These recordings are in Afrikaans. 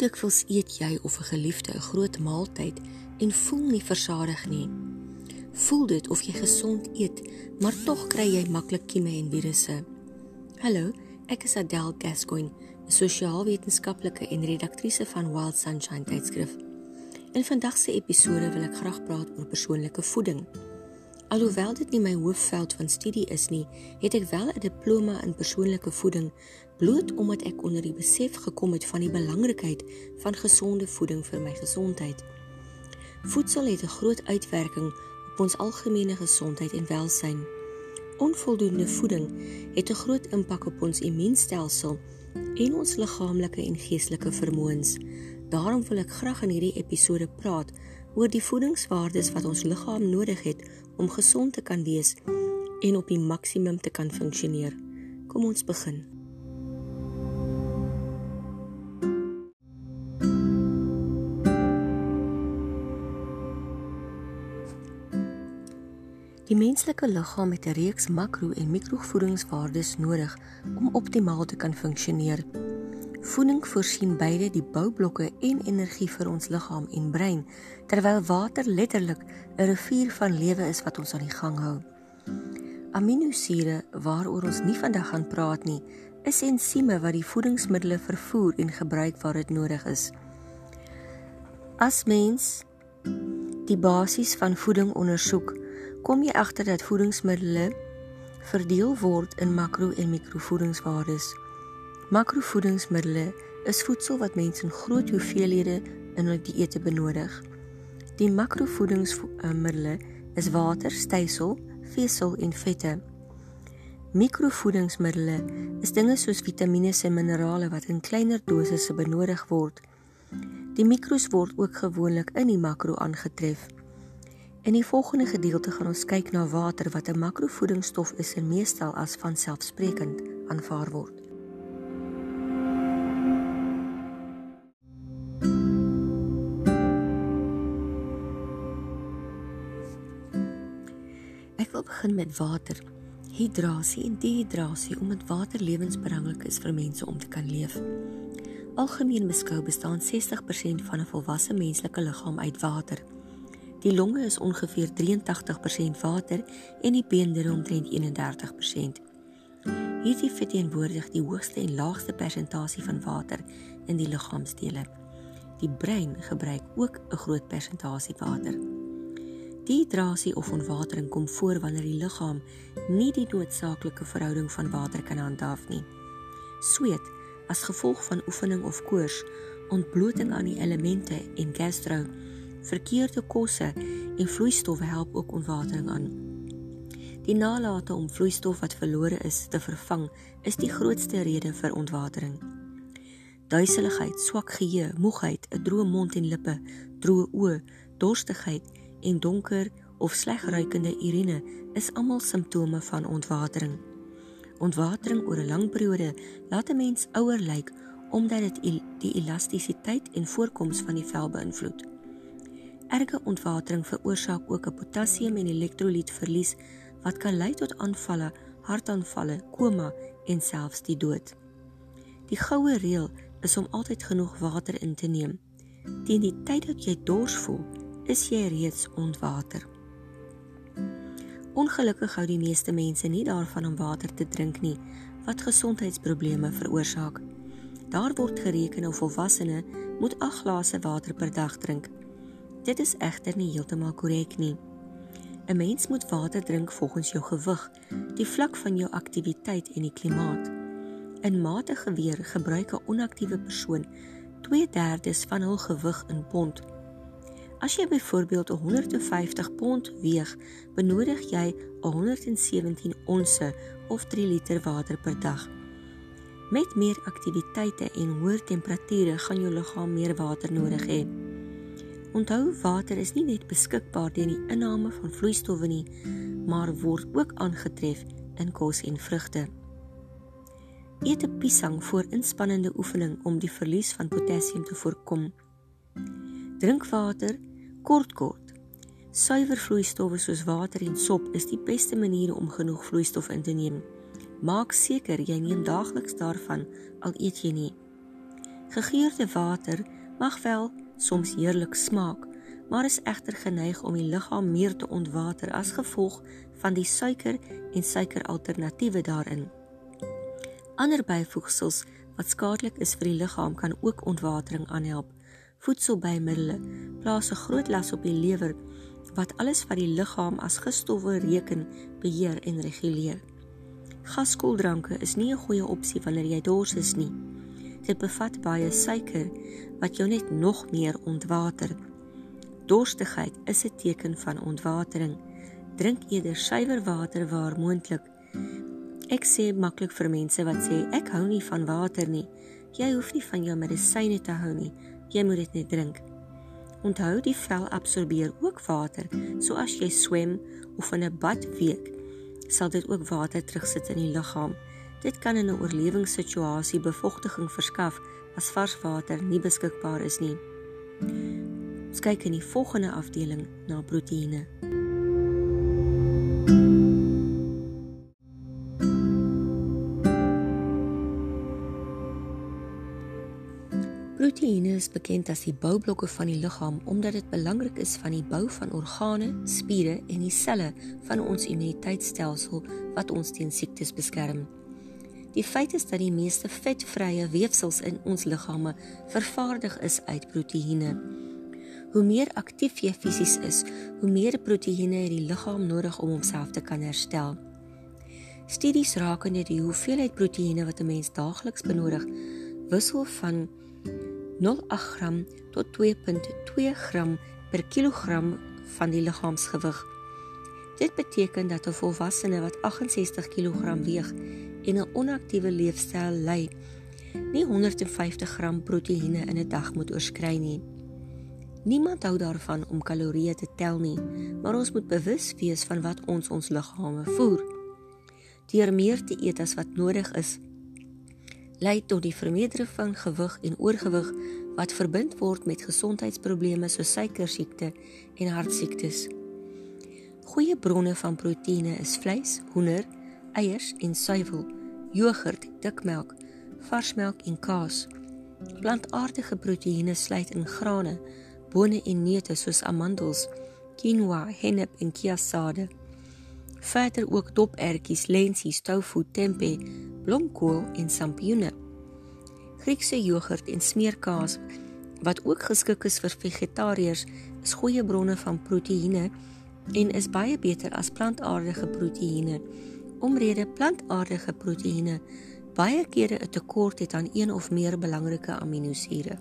dikwels eet jy of 'n geliefde 'n groot maaltyd en voel nie versadig nie? Voel dit of jy gesond eet, maar tog kry jy maklik kieme en virusse? Hallo, ek is Adele Gascoigne, 'n sosiaalwetenskaplike en redaktrise van Wild Sunshine tydskrif. In vandag se episode wil ek graag praat oor persoonlike voeding. Alhoewel dit nie my hoofveld van studie is nie, het ek wel 'n diploma in persoonlike voeding bloot omdat ek onder die besef gekom het van die belangrikheid van gesonde voeding vir my gesondheid. Voedsel het 'n groot uitwerking op ons algemene gesondheid en welsyn. Onvoldoende voeding het 'n groot impak op ons immuunstelsel en ons liggaamlike en geestelike vermoëns. Daarom wil ek graag in hierdie episode praat oor die voedingswaardes wat ons liggaam nodig het om gesond te kan wees en op die maksimum te kan funksioneer. Kom ons begin. Die menslike liggaam het 'n reeks makro- en mikrovoedingswaardes nodig om optimaal te kan funksioneer. Voeding voorsien beide die boublokke en energie vir ons liggaam en brein, terwyl water letterlik 'n rivier van lewe is wat ons aan die gang hou. Aminosure, waaroor ons nie vandag gaan praat nie, is ensieme wat die voedingsmiddels vervoer en gebruik waar dit nodig is. As mens die basis van voeding ondersoek, kom jy agter dat voedingsmiddels verdeel word in makro en mikrovoedingswaardes. Makrovoedingsmiddels is voedsel wat mense in groot hoeveelhede in hul dieete benodig. Die makrovoedingsmiddels is water, stysel, vesel en vette. Mikrovoedingsmiddels is dinge soos vitamiene en minerale wat in kleiner dosisse benodig word. Die mikros word ook gewoonlik in die makro aangetref. In die volgende gedeelte gaan ons kyk na water wat 'n makrovoedingsstof is en meestal as vanselfsprekend aanvaar word. Begin met water. Hidrasie en dehydrasie omdat water lewensbelangrik is vir mense om te kan leef. Algemeen beskou bestaan 60% van 'n volwasse menslike liggaam uit water. Die longe is ongeveer 83% water en die beenderre omtrent 31%. Hierdie verteenwoordig die hoogste en laagste persentasie van water in die liggaamsdele. Die brein gebruik ook 'n groot persentasie water. Dehydrasie of ontwatering kom voor wanneer die liggaam nie die noodsaaklike verhouding van water kan handhaaf nie. Sweet as gevolg van oefening of koors, ontbloting aan die elemente en gastro Verkeerde kosse en vloeistowwe help ook ontwatering aan. Die nalate om vloeistof wat verlore is te vervang, is die grootste rede vir ontwatering. Duiseligheid, swak geheue, moegheid, 'n droë mond en lippe, droë oë, dorstigheid en donker of sleg ruikende urine is almal simptome van ontwatering. Ontwatering oor 'n lang periode laat 'n mens ouer lyk omdat dit die elastisiteit en voorkoms van die vel beïnvloed. Erge ontwatering veroorsaak ook 'n potassium en elektrolytverlies wat kan lei tot aanvalle, hartaanvalle, koma en selfs die dood. Die goue reël is om altyd genoeg water in te neem. Teen die tyd dat jy dors voel, is jy reeds ontwater. Ongelukkig hou die meeste mense nie daarvan om water te drink nie, wat gesondheidsprobleme veroorsaak. Daar word gereken of volwassenes moet 8 glase water per dag drink. Dit is egter nie heeltemal korrek nie. 'n Mens moet water drink volgens jou gewig, die vlak van jou aktiwiteit en die klimaat. In matige weer gebruik 'n onaktiewe persoon 2/3 van hul gewig in pond. As jy byvoorbeeld 150 pond weeg, benodig jy 117 onsse of 3 liter water per dag. Met meer aktiwiteite en hoër temperature gaan jou liggaam meer water nodig hê. Onthou water is nie net beskikbaar deur die inname van vloeistowwe nie, maar word ook aangetref in kos en vrugte. Eet 'n piesang voor inspannende oefening om die verlies van potassium te voorkom. Drink water kort kort. Suiwer vloeistowwe soos water en sop is die beste maniere om genoeg vloeistof in te neem. Maak seker jy neem daagliks daarvan al eet jy nie. Gegeurde water mag wel soms heerlik smaak, maar is egter geneig om die liggaam meer te ontwater as gevolg van die suiker en suikeralternatiewe daarin. Ander byvoegsels wat skadelik is vir die liggaam kan ook ontwatering aanhelp. Voedselbymiddels plaas 'n groot las op die lewer wat alles wat die liggaam as gifstowwe reken, beheer en reguleer. Gaskoeldranke is nie 'n goeie opsie wanneer jy dors is nie. Dit bevat baie suiker wat jou net nog meer ontwater. Dorstigheid is 'n teken van ontwatering. Drink eerder suiwer water waar moontlik. Ek sê maklik vir mense wat sê ek hou nie van water nie. Jy hoef nie van jou medisyne te hou nie. Jy moet dit net drink. Onthou die vel absorbeer ook water. So as jy swem of in 'n bad week, sal dit ook water terugsit in die liggaam. Dit kan in 'n oorlewingssituasie bevochtiging verskaf as vars water nie beskikbaar is nie. Kyk in die volgende afdeling na proteïene. Proteïene is bekend as die boublokke van die liggaam omdat dit belangrik is van die bou van organe, spiere en die selle van ons immuniteitstelsel wat ons teen siektes beskerm. Die feit is dat die meeste vetvrye weefsels in ons liggame vervaardig is uit proteïene. Hoe meer aktief jy fisies is, hoe meer proteïene het die liggaam nodig om homself te kan herstel. Studies rakende die hoeveelheid proteïene wat 'n mens daagliks benodig, wissel van 0,8 gram tot 2.2 gram per kilogram van die liggaamsgewig. Dit beteken dat 'n volwassene wat 68 kg weeg en 'n onaktiewe leefstyl lei, nie 150 gram proteïene in 'n dag moet oorskry nie. Niemand hou daarvan om kalorieë te tel nie, maar ons moet bewus wees van wat ons ons liggame voer. Deur meer te eet as wat nodig is, lei tot die vermeerdering van gewig en oorgewig wat verbind word met gesondheidsprobleme soos suikersiekte en hartsiektes. Goeie bronne van proteïene is vleis, hoender, eiers en suiwel, jogurt, dikmelk, varsmelk en kaas. Plantaardige proteïene sluit in grane, bone en neute soos amandels, quinoa, hennep en kiasade. Verder ook dopertjies, lentsies, tofu, tempeh, blomkool en sampioene. Griekse jogurt en smeerkaas wat ook geskik is vir vegetariërs, is goeie bronne van proteïene en is baie beter as plantaardige proteïene. Omrede plantaardige proteïene baie kere 'n tekort het aan een of meer belangrike aminosure.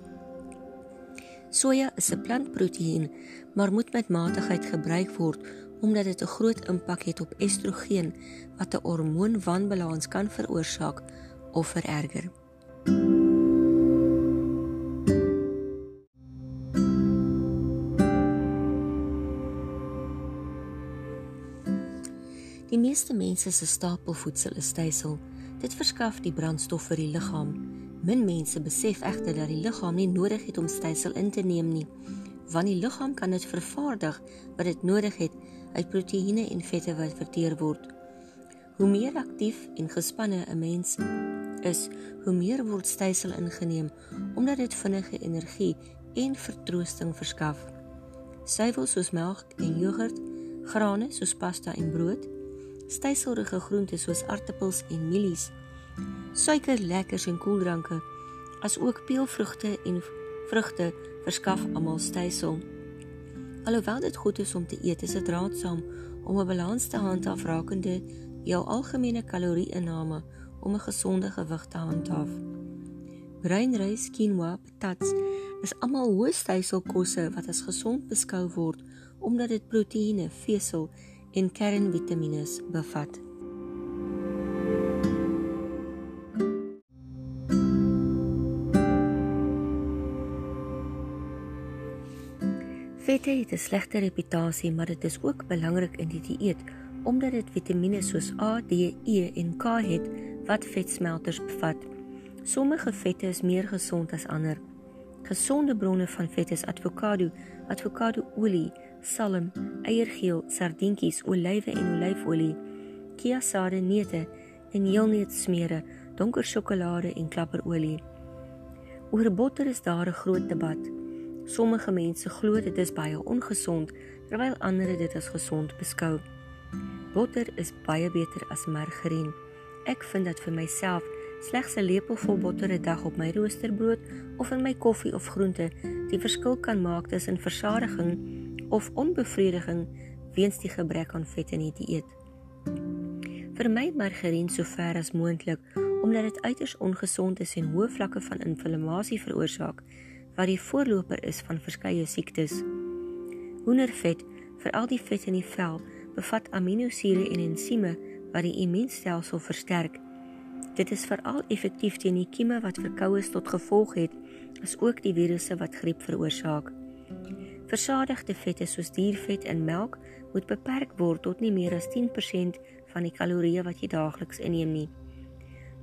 Soja is 'n plantproteïen, maar moet met matigheid gebruik word omdat dit 'n groot impak het op estrogen wat 'n hormoonwanbalans kan veroorsaak of vererger. Die meeste mense se stapelvoedsel is stysel. Dit verskaf die brandstof vir die liggaam. Min mense besef egter dat die liggaam nie nodig het om stysel in te neem nie, want die liggaam kan dit vervaardig wat dit nodig het uit proteïene en vette wat verteer word. Hoe meer aktief en gespanne 'n mens is, hoe meer word stysel ingeneem omdat dit vinnige energie en vertroosting verskaf. Suiwel soos melk en jogurt, grane soos pasta en brood, styselrige groente soos aartappels en mielies, suiker, lekkers en koeldranke, asook peulvrugte en vrugte verskaf almal stysel. Alhoewel dit goed is om te eet, is dit raadsaam om 'n balans te handhaaf rakende jou algemene kalorie-inname om 'n gesonde gewig te handhaaf. Breinrys, quinoa, patats is almal hoë styselkosse wat as gesond beskou word omdat dit proteïene, vesel en kernvitamiene bevat. Vette het 'n slegte reputasie, maar dit is ook belangrik in die dieet omdat dit vitamiene soos A, D, E en K het wat vetsmelters bevat. Sommige vette is meer gesond as ander. Gesonde bronne van vet is avokado, avokadoolie, salm, eiergeel, sardientjies, olywe en olyfolie, kiasade neute en heelneut smere, donker sjokolade en klapperolie. Oor botter is daar 'n groot debat. Sommige mense glo dit is baie ongesond, terwyl ander dit as gesond beskou. Botter is baie beter as margarien. Ek vind dat vir myself slegs 'n lepelvol botter 'n dag op my roosterbrood of in my koffie of groente die verskil kan maak tussen versadiging of onbevrediging weens die gebrek aan vet in die dieet. Vermy margarien so ver as moontlik omdat dit uiters ongesond is en hoë vlakke van inflammasie veroorsaak wat die voorloper is van verskeie siektes. Hoendervet, veral die vet in die vel, bevat aminosure en ensieme wat die immuunstelsel versterk Dit is veral effektief teen die kieme wat verkoues tot gevolg het, as ook die virusse wat griep veroorsaak. Versadigde vette soos diervet en melk moet beperk word tot nie meer as 10% van die kalorieë wat jy daagliks inneem nie.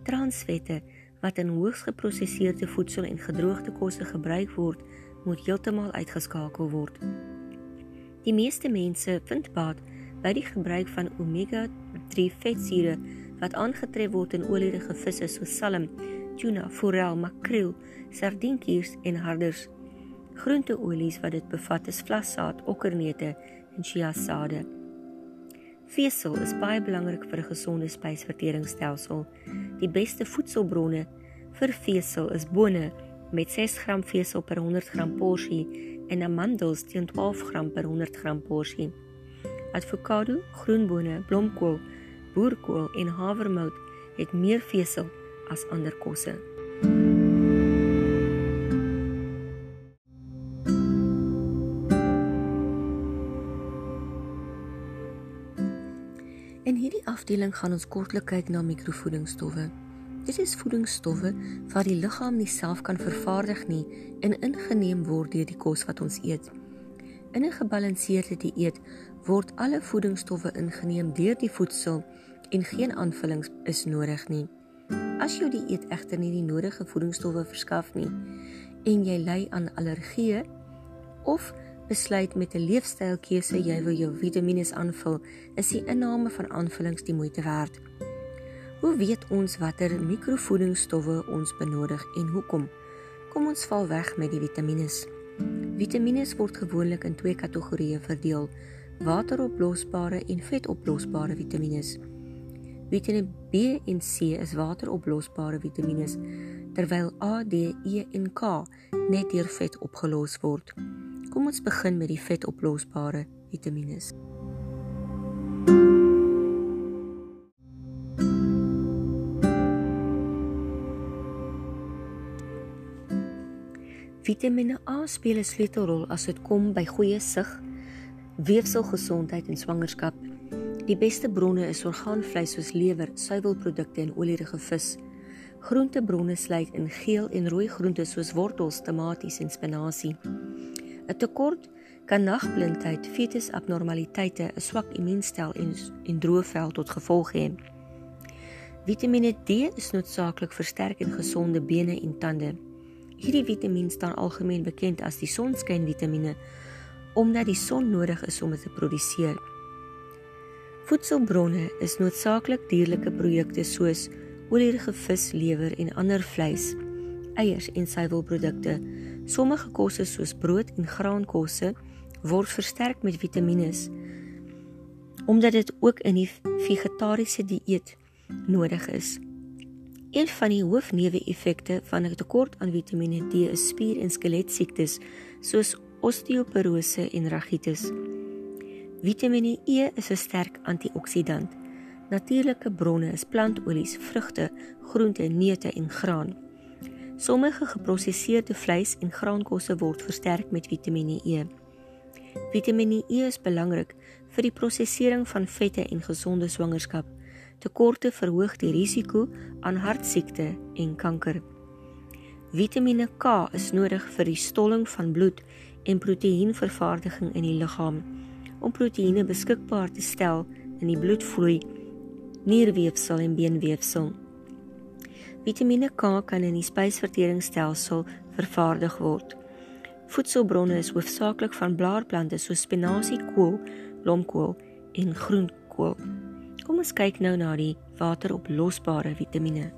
Transvette wat in hoogs geprosesseerde voedsel en gedroogde kosse gebruik word, moet heeltemal uitgeskakel word. Die meeste mense vind baat by die gebruik van omega-3 vetsure wat aangetref word in olierige visse soos salm, tuna, forel, makreel, sardientjies en harders. Groenteolies wat dit bevat is vlassaad, okkerneute en chiasade. Vesel is baie belangrik vir 'n gesonde spysverteringsstelsel. Die beste voedselbronne vir vesel is bone met 6 gram vesel per 100 gram porsie en amandels teen 12 gram per 100 gram porsie. Avokado, groenbone, blomkool, boerkool en havermout het meer vesel as ander kosse. In hierdie afdeling gaan ons kortliks kyk na mikrovoedingsstowwe. Dit is voedingsstowwe wat die liggaam nie self kan vervaardig nie en ingeneem word deur die kos wat ons eet. In 'n gebalanseerde dieet word alle voedingsstowwe ingeneem deur die voedsel en geen aanvullings is nodig nie. As jou dieet egter nie die nodige voedingsstowwe verskaf nie en jy ly aan allergieë of besluit met 'n leefstylkeuse jy wil jou vitamiene aanvul, is die inname van aanvullings die moeite werd. Hoe weet ons watter mikrovoedingsstowwe ons benodig en hoekom? Kom ons val weg met die vitamiene. Vitamiene word gewoonlik in twee kategorieë verdeel: wateroplosbare en vetoplosbare vitamiene. Vitamiene B en C is wateroplosbare vitamiene, terwyl A, D, E en K net deur vet opgelos word. Kom ons begin met die vetoplosbare vitamiene. Vitamiene A speel 'n sleutelrol as dit kom by goeie sig, weefselgesondheid en swangerskap. Die beste bronne is orgaanvleis soos lewer, suiwelprodukte en olierige vis. Groentebronne sluit in geel en rooi groente soos wortels, tomaties en spinasie. 'n Tekort kan nagblindheid, fetusabnormaliteite, 'n swak immuunstel en en droë vel tot gevolg hê. Vitamiene D is noodsaaklik vir sterk en gesonde bene en tande. Hierdie vitamien staan algemeen bekend as die sonskynvitamiene omdat die son nodig is om dit te produseer. Voedselbronne is noodsaaklik dierlike produkte soos olierige vis, lewer en ander vleis, eiers en suiwelprodukte. Sommige kosse soos brood en graankosse word versterk met vitamiene omdat dit ook in die vegetariese dieet nodig is. Een van die hoofneeweffekte van 'n tekort aan Vitamiene D is spier- en skeletiesiektes soos osteoporose en ragitis. Vitamiene E is 'n sterk antioksidant. Natuurlike bronne is plantolies, vrugte, groente, neute en graan. Sommige geprosesseerde vleis en graankosse word versterk met Vitamiene E. Vitamiene E is belangrik vir die prosesering van vette en gesonde swangerskap tekorte verhoog die risiko aan hartsiekte en kanker. Vitamiene K is nodig vir die stolling van bloed en proteïenvervaardiging in die liggaam om proteïene beskikbaar te stel in die bloedvloei, nierweefsel en beenweefsel. Vitamiene K kan in die spysverteringsstelsel vervaardig word. Voedselbronne is hoofsaaklik van blaarplante soos spinasie, kool, blomkool en groenkool. Kom ons kyk nou na die wateroplosbare vitamiene.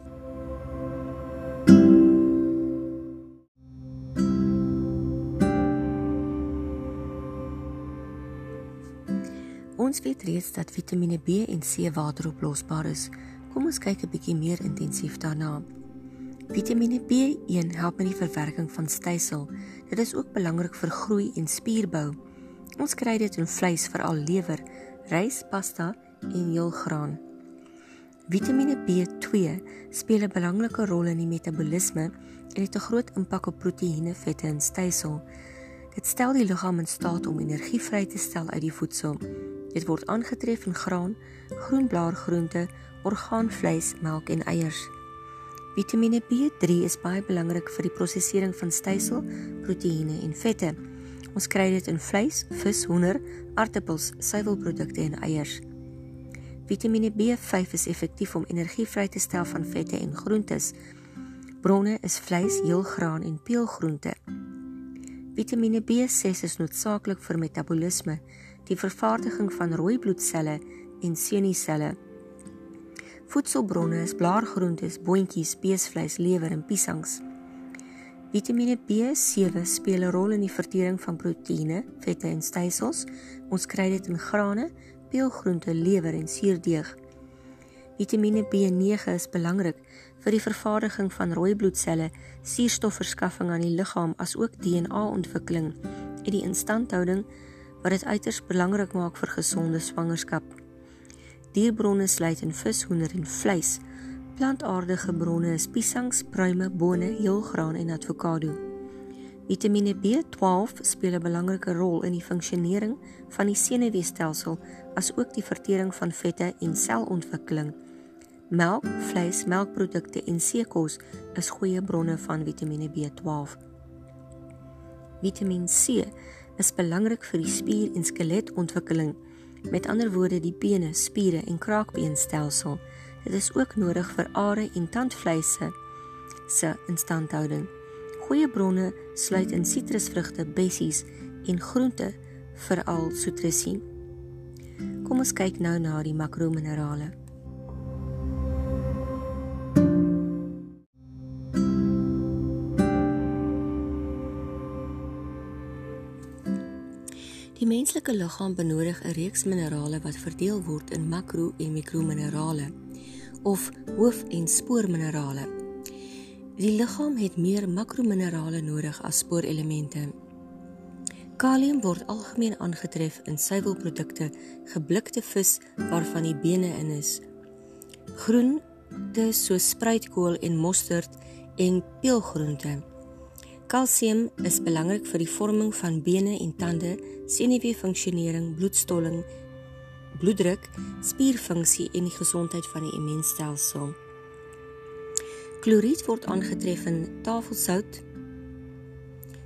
Ons weet reeds dat Vitamiene B en C wateroplosbaar is. Kom ons kyk 'n bietjie meer intensief daarna. Vitamiene B1 help met die verwerking van stysel. Dit is ook belangrik vir groei en spierbou. Ons kry dit in vleis, veral lewer, rys, pasta en heelgraan. Vitamiene B2 speel 'n belangrike rol in die metabolisme en het 'n groot impak op proteïene, vette en stysel. Dit stel die liggaam in staat om energie vry te stel uit die voedsel. Dit word aangetref in graan, groenblaargroente, orgaanvleis, melk en eiers. Vitamiene B3 is baie belangrik vir die prosesering van stysel, proteïene en vette. Ons kry dit in vleis, vis, hoender, aartappels, suiwelprodukte en eiers. Vitamiene B5 is effektief om energie vry te stel van vette en groentes. Bronne is vleis, heelgraan en peulgroente. Vitamiene B6 is noodsaaklik vir metabolisme, die vervaardiging van rooi bloedselle en senuiselle. Voedselbronne is blaargroentes, boontjies, beesvleis, lewer en piesangs. Vitamiene B7 speel 'n rol in die vertering van proteïene, vette en stysels. Ons kry dit in grane, peulgroente, lewer en suurdeeg. Vitamiene B9 is belangrik vir die vervaardiging van rooi bloedselle, suurstofverskaffing aan die liggaam asook DNA-ontwikkeling en die instandhouding wat dit uiters belangrik maak vir gesonde swangerskap. Dierbronne sluit in vis, hoender en vleis. Plantaardige bronne is piesangs, pruime, bone, heelgraan en avokado. Vitamiene B12 speel 'n belangrike rol in die funksionering van die senuweestelsel asook die vertering van vette en selontwikkeling. Melk, vleis, melkprodukte en seekos is goeie bronne van Vitamiene B12. Vitamiin C is belangrik vir die spier- en skeletontwikkeling Met ander woorde die bene, spiere en kraakbeenstelsel. Dit is ook nodig vir are en tandvleise se instandhouding. Goeie bronne sluit in sitrusvrugte, bessies en groente, veral sitrusie. Kom ons kyk nou na die makrominerale. Die menslike liggaam benodig 'n reeks minerale wat verdeel word in makro- en mikrominerale of hoof- en spoorminerale. Die liggaam het meer makrominerale nodig as spoorelemente. Kalium word algemeen aangetref in suiwelprodukte, geblikte vis waarvan die bene in is. Groente soos spruitkool en mosterd en peulgroente. Kalsium is belangrik vir die vorming van bene en tande, senuweefunksionering, bloedstolling, bloeddruk, spierfunksie en die gesondheid van die immuunstelsel. Kloried word aangetref in tafelsout,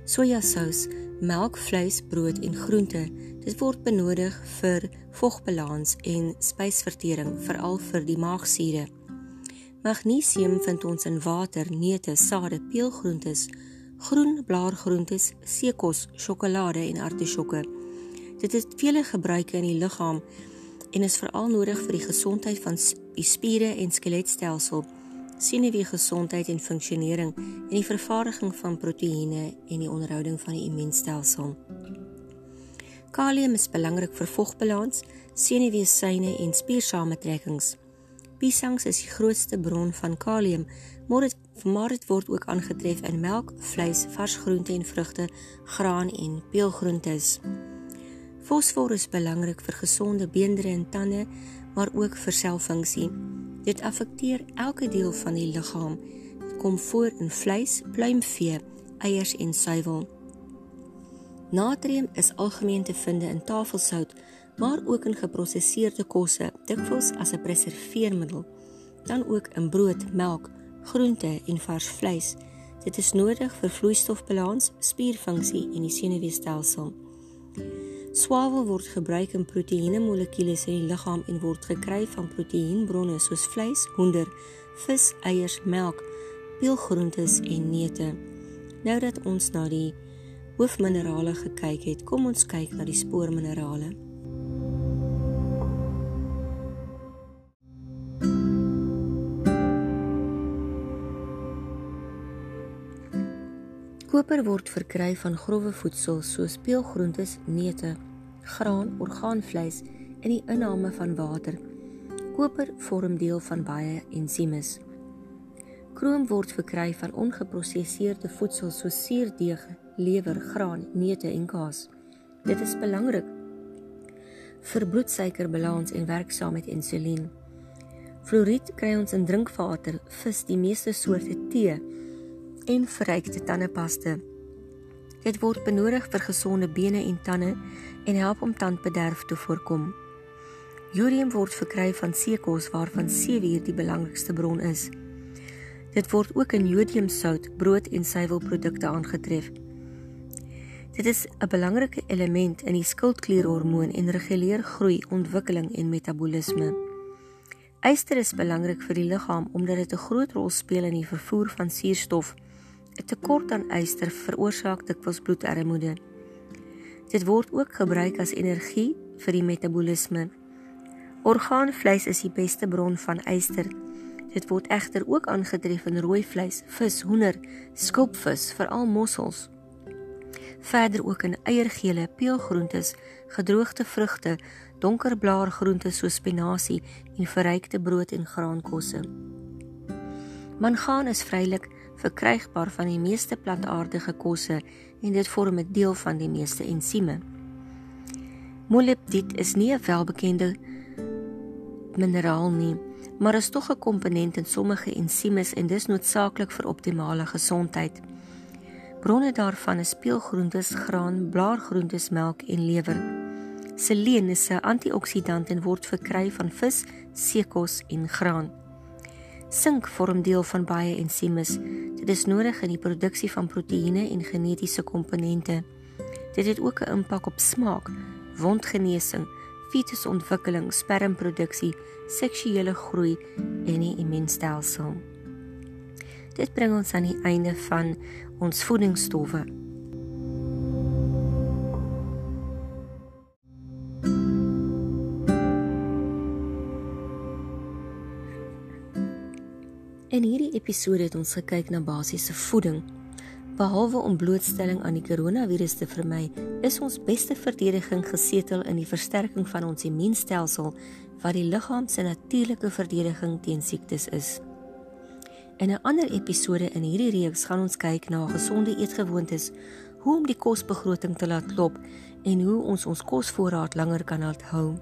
sojasous, melk, vleis, brood en groente. Dit word benodig vir vogbalans en spysvertering, veral vir die maagsure. Magnesium vind ons in water, neute, sade, peulgroentes, groen blaargroentes, seekos, sjokolade en artisjokke. Dit het vele gebruike in die liggaam en is veral nodig vir die gesondheid van die spiere en skeletstelsel, senuweegesondheid en funksionering en die vervaardiging van proteïene en die onderhouding van die immuunstelsel. Kalium is belangrik vir vogbalans, senuweesyne en spiersamentrekkings. Piesangs is die grootste bron van kalium, maar dit maar dit word ook aangetref in melk, vleis, vars groente en vrugte, graan en peulgroentes. Fosfor is belangrik vir gesonde beenderre en tande, maar ook vir selfunksie. Dit affekteer elke deel van die liggaam. Dit kom voor in vleis, pluimvee, eiers en suiwel. Natrium is algemeen te vind in tafelsout, maar ook in geprosesseerde kosse, dikwels as 'n preserveermiddel, dan ook in brood, melk, groente en vars vleis. Dit is nodig vir vloeistofbalans, spierfunksie en die senuweestelsel. Swavel word gebruik in proteïene molekules in die liggaam en word gekry van proteïenbronne soos vleis, hoender, vis, eiers, melk, peulgroentes en neute. Nou dat ons na die hoofminerale gekyk het, kom ons kyk na die spoorminerale. Koper word verkry van grouwe voedsel soos peulgroentes, neute, graan, orgaanvleis in die inname van water. Koper vorm deel van baie ensimes. Krom word verkry van ongeprosesseerde voedsel soos suurdeeg, lewer, graan, neute en kaas. Dit is belangrik vir bloedsuikerbalans en werk saam met insulien. Fluoried kry ons in drinkwater, vis, die meeste soorte tee en verrykte tandepaste. Dit word benodig vir gesonde bene en tande en help om tandbederf te voorkom. Jodium word verkry van seekos waarvan seewier die belangrikste bron is. Dit word ook in jodiumsout, brood en suiwelprodukte aangetref. Dit is 'n belangrike element in die skildklierhormoon en reguleer groei, ontwikkeling en metabolisme. Yster is belangrik vir die liggaam omdat dit 'n groot rol speel in die vervoer van suurstof. 'n Tekort aan yster veroorsaak dikwels bloedarmoede. Dit word ook gebruik as energie vir die metabolisme. Orgaanvleis is die beste bron van yster. Dit word egter ook aangetref in rooi vleis, vis, hoender, skulpvis, veral mossels verder ook in eiergele, peulgroentes, gedroogde vrugte, donkerblaargroente soos spinasie en verrykte brood en graankosse. Mangaan is vrylik verkrygbaar van die meeste plantaardige kosse en dit vorm 'n deel van die meeste ensieme. Molybdit is nie 'n welbekende mineraal nie, maar is tog 'n komponent in sommige ensiemes en dis noodsaaklik vir optimale gesondheid. Bronne daarvan is speelgroentes, graan, blaargroentes, melk en lewer. Seleen is 'n antioksidant en word verkry van vis, seekos en graan. Sink vorm deel van baie ensimes. Dit is nodig in die produksie van proteïene en genetiese komponente. Dit het ook 'n impak op smaak, wondgenesing, fetusontwikkeling, spermproduksie, seksuele groei en die immuunstelsel. Dit bring ons aan die einde van ons voedingsstowwe. Episode het ons gekyk na basiese voeding. Behalwe om blootstelling aan die koronavirus te vermy, is ons beste verdediging gesetel in die versterking van ons immuunstelsel wat die liggaam se natuurlike verdediging teen siektes is. In 'n ander episode in hierdie reeks gaan ons kyk na gesonde eetgewoontes, hoe om die kosbegroting te laat loop en hoe ons ons kosvoorraad langer kan hou.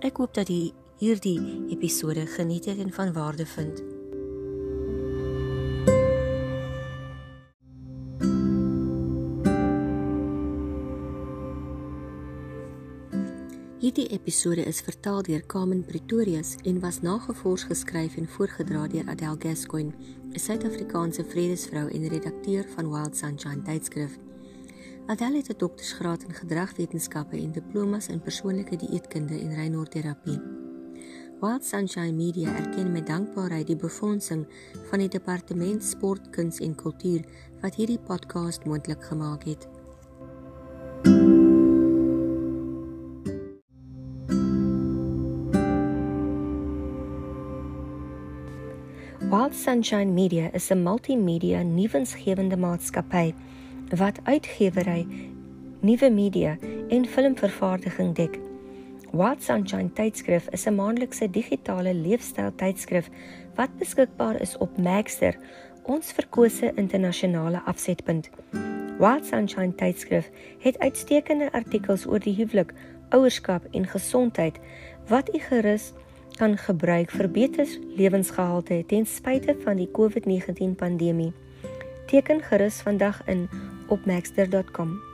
Ek hoop dat jy hierdie episode geniet het en van waarde vind. Hierdie episode is vertaal deur Carmen Pretorius en was nagevors geskryf en voorgedra deur Adele Gascoigne, 'n Suid-Afrikaanse vredesvrou en redakteur van Wild Sunshine tydskrif. Adele het 'n doktorsgraad in gedragwetenskappe en diplomas in persoonlike dieetkunde en reinorterapie. Wild Sunshine Media erken met dankbaarheid die befondsing van die Departement Sport, Kuns en Kultuur wat hierdie podcast moontlik gemaak het. Wild Sunshine Media is 'n multimedia nuwensgewende maatskappy wat uitgewery, nuwe media en filmvervaardiging dek. Wild Sunshine tydskrif is 'n maandelikse digitale leefstyl tydskrif wat beskikbaar is op Maxter, ons verkose internasionale afsetpunt. Wild Sunshine tydskrif het uitstekende artikels oor die huwelik, ouerskap en gesondheid wat u gerus kan gebruik vir beter lewensgehalte ten spyte van die COVID-19 pandemie. Teken gerus vandag in op maxter.com.